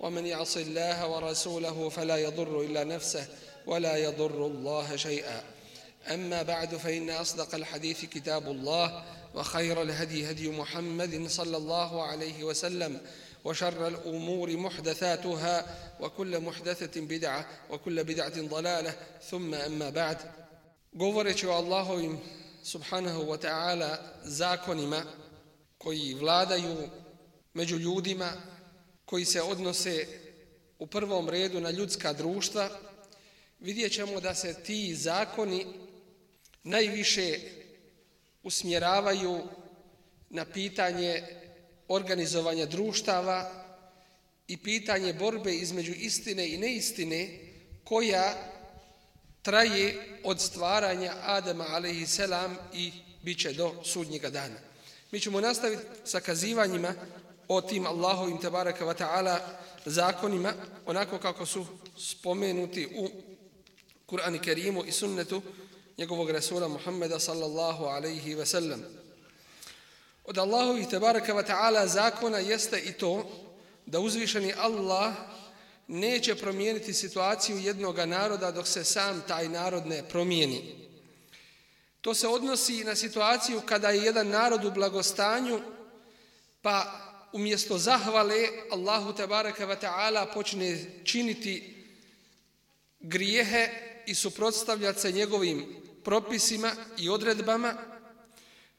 ومن يعص الله ورسوله فلا يضر إلا نفسه ولا يضر الله شيئا. أما بعد فإن أصدق الحديث كتاب الله وخير الهدي هدي محمد صلى الله عليه وسلم وشر الأمور محدثاتها وكل محدثة بدعة وكل بدعة ضلالة. ثم أما بعد govoreći o Allahovim subhanahu wa ta'ala zakonima koji vladaju među ljudima, koji se odnose u prvom redu na ljudska društva, vidjet ćemo da se ti zakoni najviše usmjeravaju na pitanje organizovanja društava i pitanje borbe između istine i neistine koja traje od stvaranja Adama a.s. i bit će do sudnjega dana. Mi ćemo nastaviti sa kazivanjima o tim Allahovim tabaraka wa ta'ala zakonima, onako kako su spomenuti u Kur'an Kerimu i sunnetu njegovog Rasula Muhammeda sallallahu alaihi ve sellem. Od Allahovih tabaraka wa ta'ala zakona jeste i to da uzvišeni Allah neće promijeniti situaciju jednog naroda dok se sam taj narod ne promijeni. To se odnosi na situaciju kada je jedan narod u blagostanju, pa umjesto zahvale Allahu tabaraka wa ta'ala počne činiti grijehe i suprotstavljati se njegovim propisima i odredbama,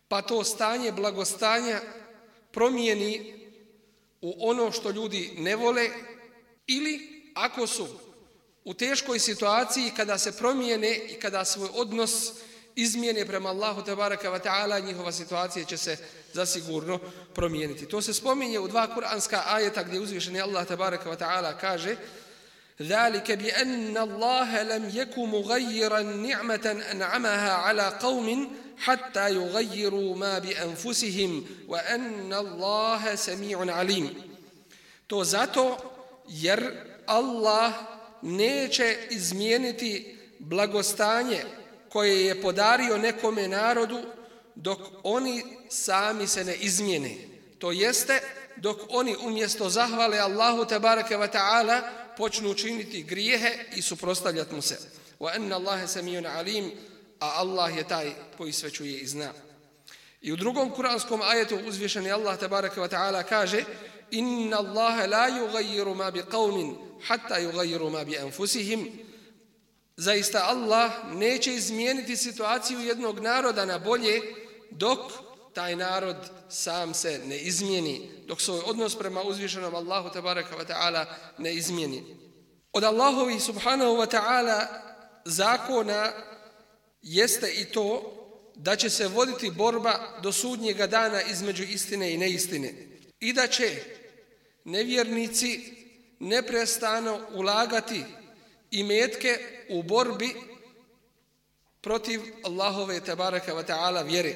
pa to stanje blagostanja promijeni u ono što ljudi ne vole ili ako su u teškoj situaciji kada se promijene i kada svoj odnos izmijene prema Allahu tabaraka wa ta'ala, njihova situacija će se zasigurno promijeniti. To se spominje u dva kuranska ajeta gdje uzvišeni Allah tabaraka wa ta'ala kaže ذلك بأن الله لم يك مغيرا نعمة أنعمها على قوم حتى يغيروا ما بأنفسهم وأن الله سميع عليم to zato jer Allah neće izmijeniti blagostanje koje je podario nekome narodu dok oni sami se ne izmijene. To jeste dok oni umjesto zahvale Allahu tabaraka ve ta'ala počnu učiniti grijehe i suprotstavljati mu se. Wa anna Allaha samiun alim, a Allah je taj koji sve čuje i zna. I u drugom kuranskom ajetu uzvišeni Allah tabaraka ve ta'ala kaže Inna Allaha la yughayyiru ma biqaumin hatta yughayyiru ma bi anfusihim Zaista Allah neće izmijeniti situaciju jednog naroda na bolje dok taj narod sam se ne izmijeni, dok svoj odnos prema uzvišenom Allahu tabaraka wa ta'ala ne izmijeni. Od Allahovi subhanahu wa ta'ala zakona jeste i to da će se voditi borba do sudnjega dana između istine i neistine i da će nevjernici neprestano ulagati i metke u borbi protiv Allahove tabaraka wa ta'ala vjere.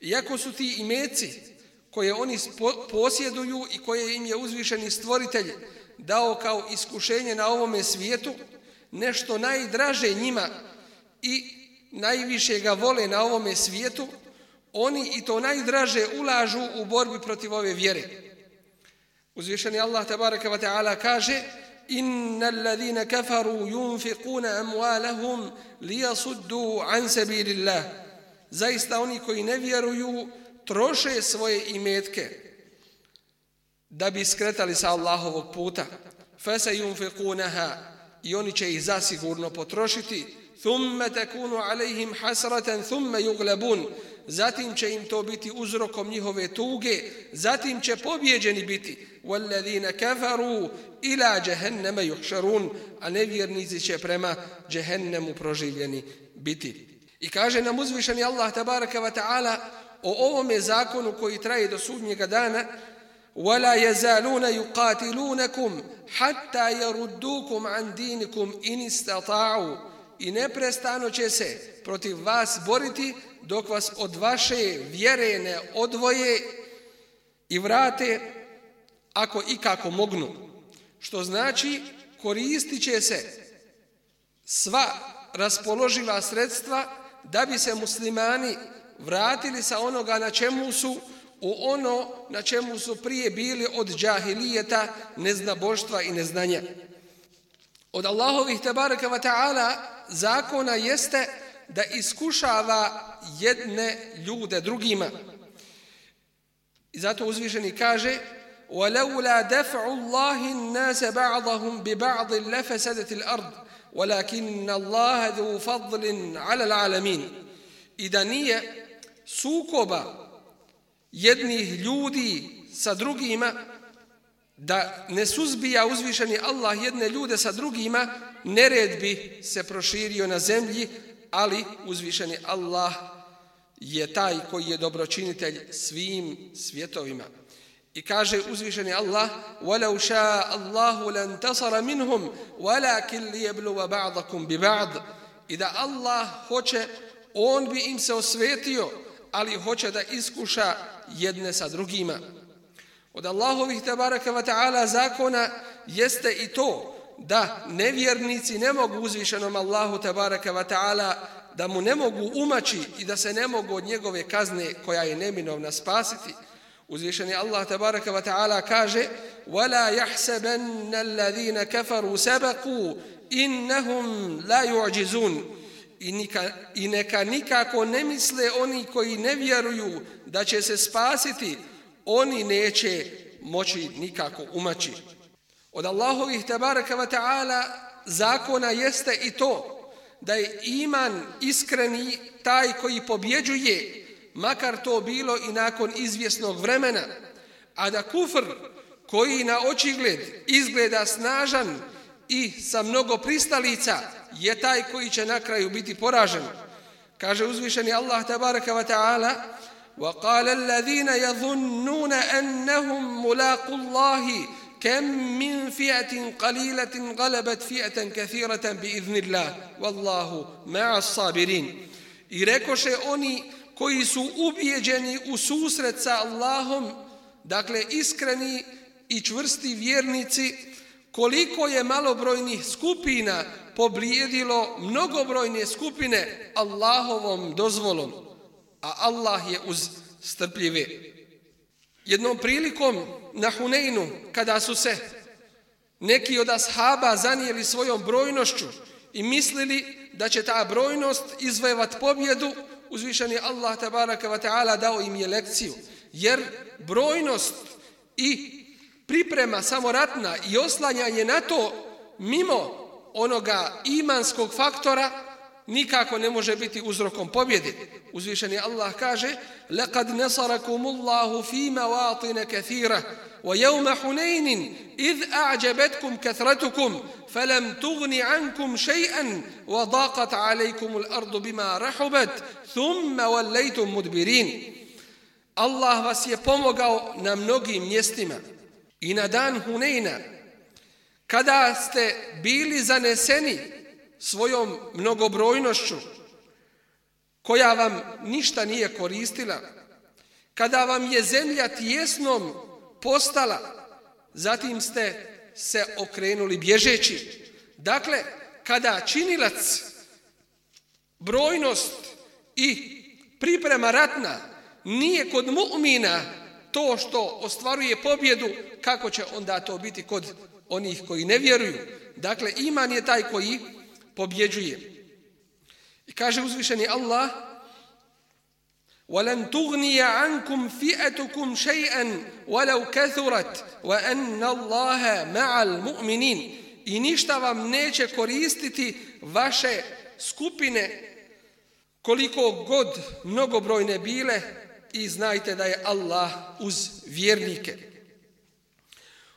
Iako su ti imeci koje oni posjeduju i koje im je uzvišeni stvoritelj dao kao iskušenje na ovome svijetu, nešto najdraže njima i najviše ga vole na ovome svijetu, oni i to najdraže ulažu u borbi protiv ove vjere. Uzvišeni Allah tabaraka wa ta'ala kaže إن الذين كفروا ينفقون أموالهم ليصدوا عن سبيل الله zaista oni koji ne vjeruju troše svoje imetke da bi skretali sa Allahovog puta fasa yunfiqunaha i oni će ih zasigurno potrošiti thumma takunu alayhim hasratan thumma yughlabun zatim će im to biti uzrokom njihove tuge zatim će pobjeđeni biti والذين كفروا الى جهنم يحشرون a nevjernici će prema džehennemu proživljeni biti i kaže nam uzvišeni Allah tabaraka wa ta'ala o ovome zakonu koji traje do sudnjega dana ولا يزالون يقاتلونكم حتى يردوكم عن دينكم إن استطاعوا i neprestano će se protiv vas boriti dok vas od vaše vjere ne odvoje i vrate ako i kako mognu. Što znači koristit će se sva raspoloživa sredstva da bi se muslimani vratili sa onoga na čemu su u ono na čemu su prije bili od džahilijeta, neznaboštva i neznanja. Od Allahovih tabaraka wa ta'ala zakona jeste da iskušava jedne ljude drugima. I zato uzvišeni kaže وَلَوْلَا دَفْعُ اللَّهِ النَّاسَ بَعْضَهُمْ بِبَعْضِ لَفَسَدَتِ الْأَرْضِ وَلَكِنَّ اللَّهَ ذُو فَضْلٍ عَلَى الْعَالَمِينَ I da nije sukoba jednih ljudi sa drugima, da ne suzbija uzvišeni Allah jedne ljude sa drugima, nered bi se proširio na zemlji, ali uzvišeni Allah je taj koji je dobročinitelj svim svjetovima. I kaže uzvišeni Allah: "Walau shaa Allahu lan tasara minhum, walakin liyabluwa ba'dakum bi ba'd." I da Allah hoće, on bi im se osvetio, ali hoće da iskuša jedne sa drugima. Od Allahovih tabaraka wa ta'ala zakona jeste i to da nevjernici ne mogu uzvišenom Allahu tabaraka wa ta'ala da mu ne mogu umaći i da se ne mogu od njegove kazne koja je neminovna spasiti. Uzvišeni Allah tabaraka wa ta'ala kaže وَلَا يَحْسَبَنَّ الَّذِينَ كَفَرُوا سَبَقُوا إِنَّهُمْ لَا يُعْجِزُونَ I, nika, I neka nikako ne misle oni koji ne vjeruju da će se spasiti, oni neće moći nikako umaći. Od Allahovih tabaraka wa ta'ala zakona jeste i to da je iman iskreni taj koji pobjeđuje, makar to bilo i nakon izvjesnog vremena, a da kufr koji na očigled izgleda snažan i sa mnogo pristalica je taj koji će na kraju biti poražen. Kaže uzvišeni Allah tabaraka wa ta'ala وقال الذين يظنون أنهم ملاقوا الله كم من فئة قليلة غلبت فئة كثيرة بإذن الله والله مع الصابرين I rekoše oni koji su ubijeđeni u susret sa Allahom, dakle iskreni i čvrsti vjernici, koliko je malobrojnih skupina poblijedilo mnogobrojne skupine Allahovom dozvolom, a Allah je uz strpljive. Jednom prilikom na Huneinu, kada su se neki od ashaba zanijeli svojom brojnošću i mislili da će ta brojnost izvojevat pobjedu, uzvišeni Allah tabaraka wa ta'ala dao im je lekciju. Jer brojnost i priprema samoratna i oslanjanje na to mimo onoga imanskog faktora nikako ne može biti uzrokom pobjede. Uzvišeni Allah kaže لَقَدْ نَصَرَكُمُ اللَّهُ فِي مَوَاطِنَ كَثِيرًا وَيَوْمَ حُنَيْنٍ إِذْ أَعْجَبَتْكُمْ كَثْرَتُكُمْ فَلَمْ تُغْنِ عَنْكُمْ شَيْئًا وَضَاقَتْ عَلَيْكُمُ الْأَرْضُ بِمَا رَحُبَتْ ثُمَّ وَلَّيْتُمْ مُدْبِرِينَ Allah vas je pomogao na mnogim mjestima i na dan Huneyna kada ste bili zaneseni svojom mnogobrojnošću koja vam ništa nije koristila, kada vam je zemlja tjesnom postala, zatim ste se okrenuli bježeći. Dakle, kada činilac brojnost i priprema ratna nije kod mu'mina to što ostvaruje pobjedu, kako će onda to biti kod onih koji ne vjeruju? Dakle, iman je taj koji pobjeđuje. I kaže uzvišeni Allah وَلَنْ تُغْنِيَ عَنْكُمْ فِئَتُكُمْ شَيْئًا وَلَوْ كَثُرَتْ وَأَنَّ اللَّهَ مَعَ الْمُؤْمِنِينَ I ništa vam neće koristiti vaše skupine koliko god mnogobrojne bile i znajte da je Allah uz vjernike.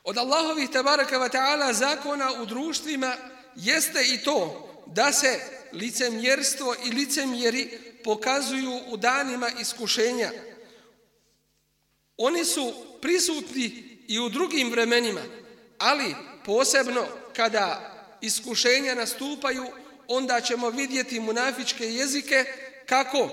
Od Allahovih tabaraka wa ta'ala zakona u društvima jeste i to da se licemjerstvo i licemjeri pokazuju u danima iskušenja. Oni su prisutni i u drugim vremenima, ali posebno kada iskušenja nastupaju, onda ćemo vidjeti munafičke jezike kako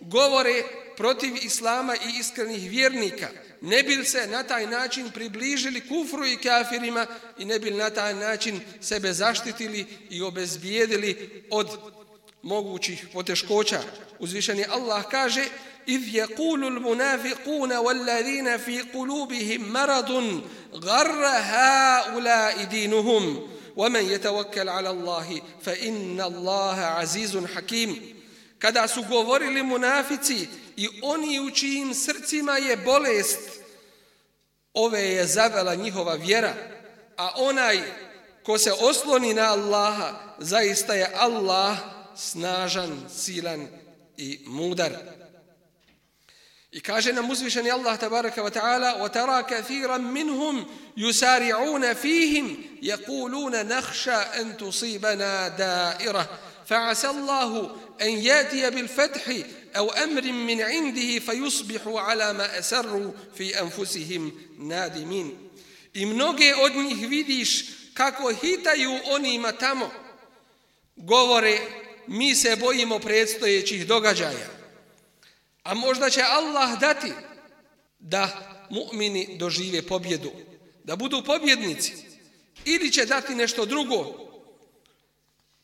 govore protiv islama i iskrenih vjernika Ne bil se na taj način približili kufru i kafirima i ne bil na taj način sebe zaštitili i obezbijedili od mogućih poteškoća. Uzvišeni Allah kaže إذ يقول المنافقون والذين في قلوبهم مرض غر هؤلاء دينهم ومن يتوكل على الله فإن الله عزيز حكيم kada su govorili munafici i oni u čijim srcima je bolest, ove je zavela njihova vjera, a onaj ko se osloni na Allaha, zaista je Allah snažan, silan i mudar. I kaže nam uzvišeni Allah tabaraka wa ta'ala وَتَرَا كَثِيرًا مِنْهُمْ يُسَارِعُونَ فِيهِمْ يَقُولُونَ نَخْشَى أَن تُصِيبَنَا دَائِرَةً فَعَسَى اللَّهُ أن ياتي بالفتح أو أمر من عنده فيصبحوا على ما أسروا في أنفسهم نادمين I mnoge od njih vidiš kako hitaju onima tamo. Govore, mi se bojimo predstojećih događaja. A možda će Allah dati da mu'mini dožive pobjedu. Da budu pobjednici. Ili će dati nešto drugo.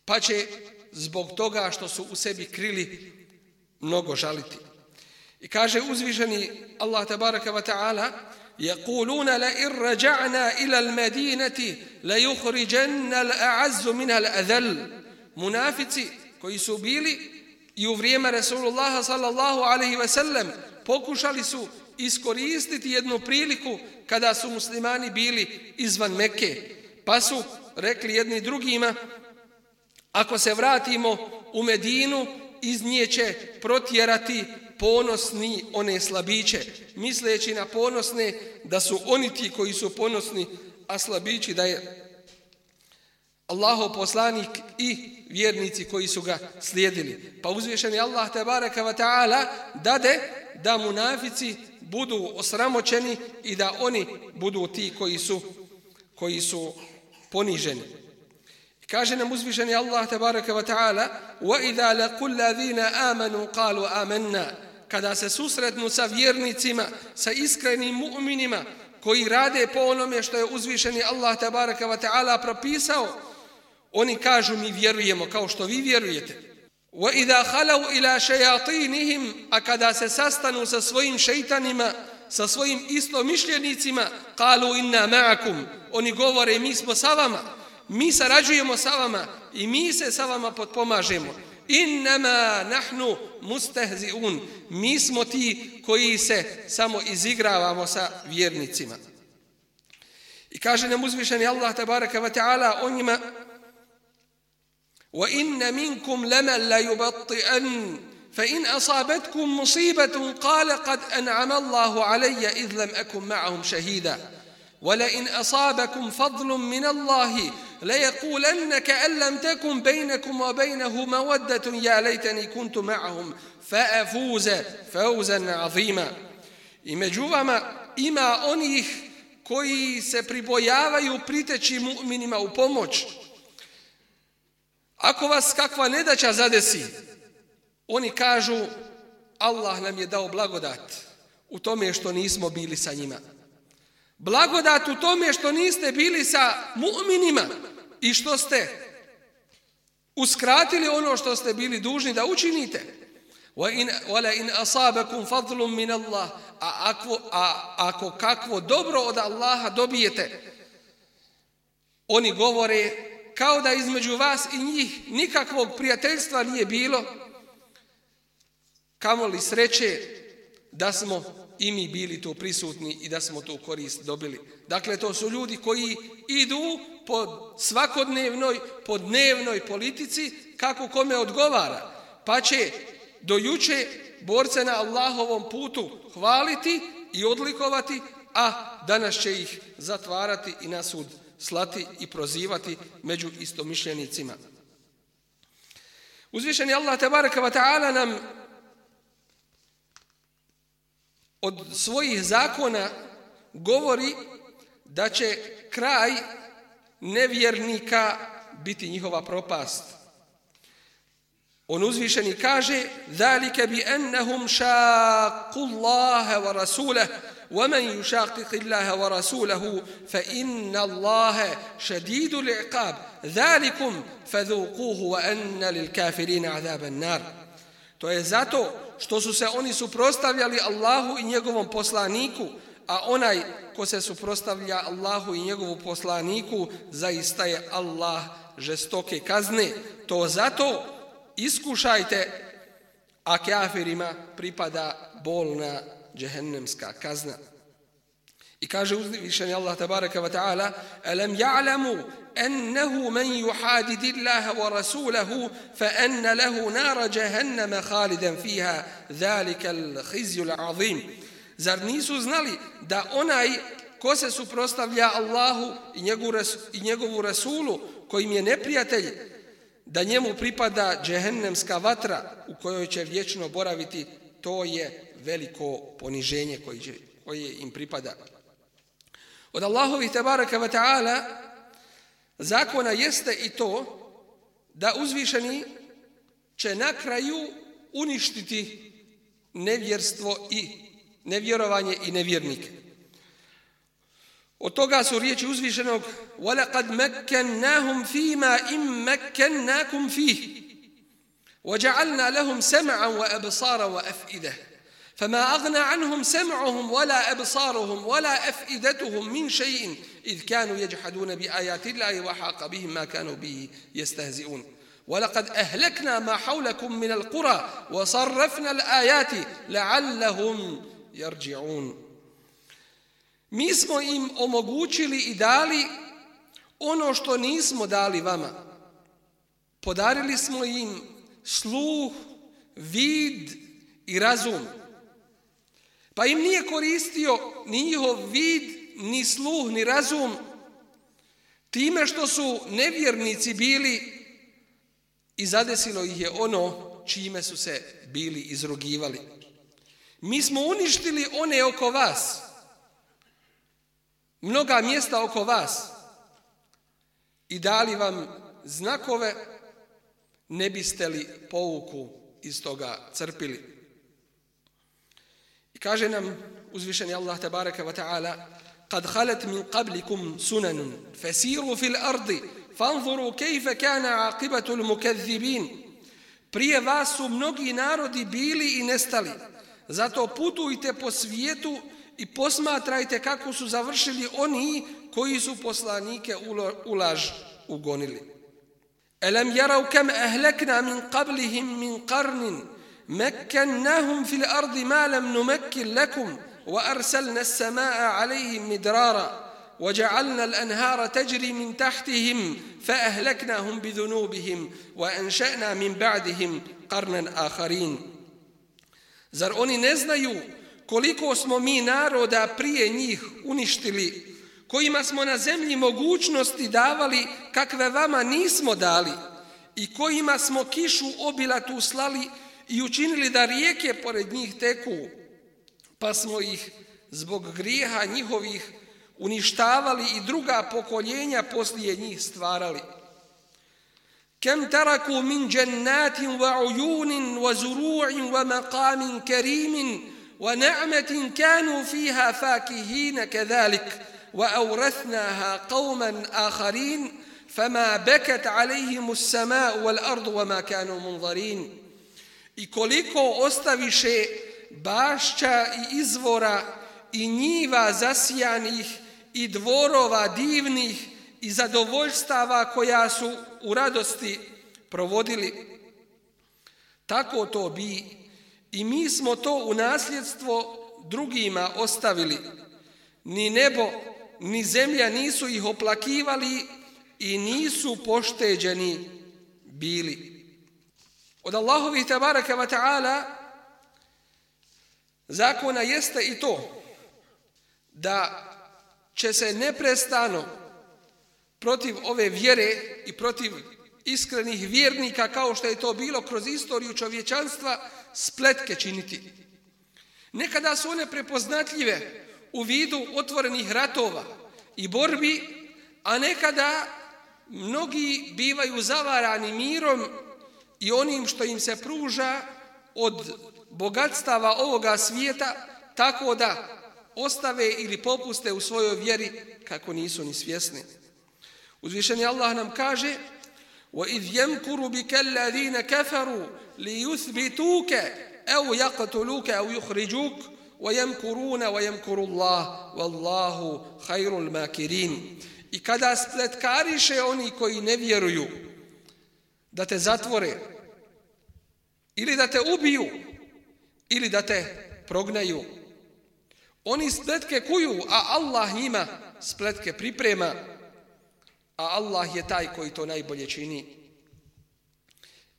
Pa će zbog toga što su u sebi krili mnogo žaliti. I kaže uzvišeni Allah tabaraka wa ta'ala يقولون لئن رجعنا إلى المدينة ليخرجن الأعز منها الأذل منافci koji su bili i u vrijeme Rasulullah sallallahu alaihi ve sellem pokušali su iskoristiti jednu priliku kada su muslimani bili izvan Mekke pa su rekli jedni drugima Ako se vratimo u Medinu, iz nje će protjerati ponosni one slabiće, misleći na ponosne da su oni ti koji su ponosni, a slabići da je Allahov poslanik i vjernici koji su ga slijedili. Pa uzvješeni Allah tabaraka wa ta'ala dade da munafici budu osramoćeni i da oni budu ti koji su, koji su poniženi. Kaže nam uzvišeni Allah tabaraka wa ta'ala وَإِذَا لَقُلْ الَّذِينَ آمَنُوا قَالُوا آمَنَّا Kada se susretnu sa vjernicima, sa iskrenim mu'minima, koji rade po onome što je uzvišeni Allah tabaraka wa ta'ala propisao, oni kažu mi vjerujemo kao što vi vjerujete. وَإِذَا خَلَوْا إِلَى شَيَاطِينِهِمْ A kada se sastanu sa svojim šeitanima, sa svojim istomišljenicima, قَالُوا إِنَّا مَعَكُمْ Oni govore mi smo sa vama mi sarađujemo sa vama i mi se sa vama potpomažemo. Innama nahnu mustahzi'un. Mi smo ti koji se samo izigravamo sa vjernicima. I kaže nam uzvišeni Allah tabaraka wa ta'ala o njima وَإِنَّ مِنْكُمْ لَمَنْ لَيُبَطِّئَنْ فَإِنْ أَصَابَتْكُمْ مُصِيبَةٌ قَالَ قَدْ أَنْعَمَ اللَّهُ عَلَيَّ إِذْ لَمْ أَكُمْ مَعَهُمْ شَهِيدًا وَلَئِنْ أَصَابَكُمْ فَضْلٌ مِنَ اللَّهِ ليقولن كأن لم تكن بينكم وبينه مودة يا ليتني كنت معهم فأفوز فوزا عظيما I među vama ima onih koji se pribojavaju priteći mu'minima u pomoć. Ako vas kakva nedaća zadesi, oni kažu Allah nam je dao blagodat u tome što nismo bili sa njima. Blagodat u tome što niste bili sa mu'minima i što ste uskratili ono što ste bili dužni da učinite. Wala in asabakum fadlun min Allah. A ako, a ako kakvo dobro od Allaha dobijete, oni govore kao da između vas i njih nikakvog prijateljstva nije bilo, kamo li sreće da smo i mi bili tu prisutni i da smo tu korist dobili. Dakle, to su ljudi koji idu po svakodnevnoj, po dnevnoj politici kako kome odgovara. Pa će do juče borce na Allahovom putu hvaliti i odlikovati, a danas će ih zatvarati i na sud slati i prozivati među istomišljenicima. Uzvišeni Allah tabaraka wa ta'ala nam od svojih zakona govori da će kraj nevjernika biti njihova propast. On uzvišeni kaže ذَلِكَ بِأَنَّهُمْ شَاقُ اللَّهَ وَرَسُولَهُ وَمَنْ يُشَاقِقِ اللَّهَ وَرَسُولَهُ فَإِنَّ اللَّهَ شَدِيدُ الْعِقَابِ ذَلِكُمْ فَذُوقُوهُ وَأَنَّ لِلْكَافِرِينَ عَذَابَ النَّارِ To je zato što su se oni suprostavljali Allahu i njegovom poslaniku, a onaj ko se suprostavlja Allahu i njegovu poslaniku, zaista je Allah žestoke kazne. To zato iskušajte, a kafirima pripada bolna džehennemska kazna. I kaže uzvišeni Allah tabaraka wa ta'ala Alam ja'lamu ennehu men juhadidi Allaha wa rasulahu fa enne lehu nara jahannama khalidan fiha dhalika al-khizju al-azim. Zar nisu znali da onaj ko se suprostavlja Allahu i njegovu, i njegovu rasulu kojim je neprijatelj da njemu pripada džehennemska vatra u kojoj će vječno boraviti to je veliko poniženje koje, će, koje im pripada. Od Allahovi tebaraka wa ta'ala zakona jeste i to da uzvišeni će na kraju uništiti nevjerstvo i nevjerovanje i nevjernike. Od toga su riječi uzvišenog وَلَقَدْ مَكَّنَّاهُمْ فِي مَا إِمْ مَكَّنَّاكُمْ فِيهِ وَجَعَلْنَا لَهُمْ سَمْعًا وَأَبْصَارًا وَأَفْئِدَةً فما أغنى عنهم سمعهم ولا أبصارهم ولا أفئدتهم من شيء إذ كانوا يجحدون بآيات الله وحاق بهم ما كانوا به يستهزئون ولقد أهلكنا ما حولكم من القرى وصرفنا الآيات لعلهم يرجعون Mi smo im omogućili i dali ono što nismo dali vama. Podarili smo im sluh, vid i razum. Pa im nije koristio ni njihov vid, ni sluh, ni razum, time što su nevjernici bili i zadesilo ih je ono čime su se bili izrugivali. Mi smo uništili one oko vas, mnoga mjesta oko vas i dali vam znakove, ne biste li pouku iz toga crpili kaže nam uzvišeni Allah tabaraka wa ta'ala kad halet min qablikum sunanun fesiru fil ardi fanzuru kejfe kana aqibatul mukadzibin prije vas su mnogi narodi bili i nestali. Zato putujte po svijetu i posmatrajte kako su završili oni koji su poslanike ulaž ugonili. Elem jarav kem ehlekna min qablihim min qarnin مكناهم في الأرض ما لم نمكن لكم وأرسلنا السماء عليهم مدرارا وجعلنا الأنهار تجري من تحتهم فأهلكناهم بذنوبهم وأنشأنا من بعدهم قرنا آخرين Zar oni ne znaju koliko smo mi naroda prije njih uništili, kojima smo na zemlji mogućnosti davali kakve vama nismo dali i kojima smo kišu obilatu slali i učinili da rijeke pored njih teku, pa smo ih zbog grijeha njihovih uništavali i druga pokoljenja poslije njih stvarali. Kem taraku min džennatin wa ujunin wa zuru'in wa maqamin kerimin wa na'metin kanu fiha fakihina kedalik wa aurathnaha qawman akharin fama bekat alejhimu ardu wa ma kanu munzarin i koliko ostaviše bašća i izvora i njiva zasijanih i dvorova divnih i zadovoljstava koja su u radosti provodili. Tako to bi i mi smo to u nasljedstvo drugima ostavili. Ni nebo, ni zemlja nisu ih oplakivali i nisu pošteđeni bili. Od Allahovi tabaraka wa ta'ala zakona jeste i to da će se neprestano protiv ove vjere i protiv iskrenih vjernika kao što je to bilo kroz istoriju čovječanstva spletke činiti. Nekada su one prepoznatljive u vidu otvorenih ratova i borbi, a nekada mnogi bivaju zavarani mirom i onim što im se pruža od bogatstava ovoga svijeta, tako da ostave ili popuste u svojoj vjeri kako nisu ni svjesni. Uzvišeni Allah nam kaže وَإِذْ يَمْكُرُ بِكَ الَّذِينَ كَفَرُوا لِيُثْبِتُوكَ أَوْ يَقْتُلُوكَ أَوْ يُخْرِجُوكَ وَيَمْكُرُونَ وَيَمْكُرُ اللَّهُ وَاللَّهُ خَيْرُ الْمَاكِرِينَ I kada spletkariše oni koji ne vjeruju da te zatvore ili da te ubiju ili da te prognaju oni spletke kuju a Allah njima spletke priprema a Allah je taj koji to najbolje čini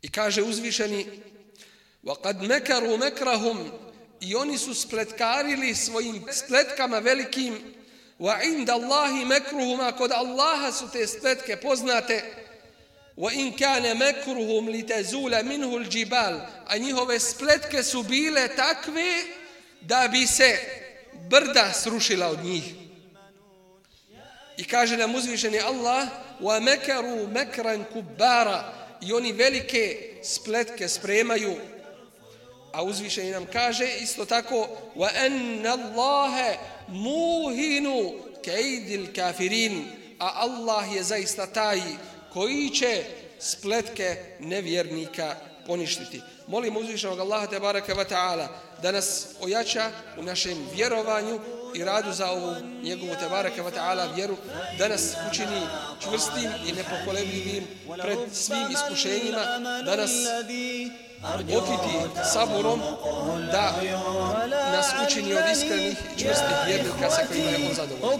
i kaže uzvišeni وَقَدْ مَكَرُوا مَكْرَهُمْ i oni su spletkarili svojim spletkama velikim wa inda Allahi makruhuma kod Allaha su te spletke poznate wa in kana makruhum litazula minhu aljibal. A njihove spletke su bile takve da bi se brda srušila od njih. I kaže nam uzvišeni Allah wa makaru makran kubara i oni velike spletke spremaju. A uzvišeni nam kaže isto tako wa anna Allaha muhinu kejdil kafirin, a Allah je zaista taj koji će spletke nevjernika poništiti. Molim uzvišenog Allaha te baraka wa ta'ala da nas ojača u našem vjerovanju i radu za ovu njegovu te baraka wa ta'ala vjeru, da nas učini čvrstim i nepokolebljivim pred svim iskušenjima, da nas okiti saburom da nas učini od iskrenih i čvrstih vjernika sa kojima je on zadovoljno.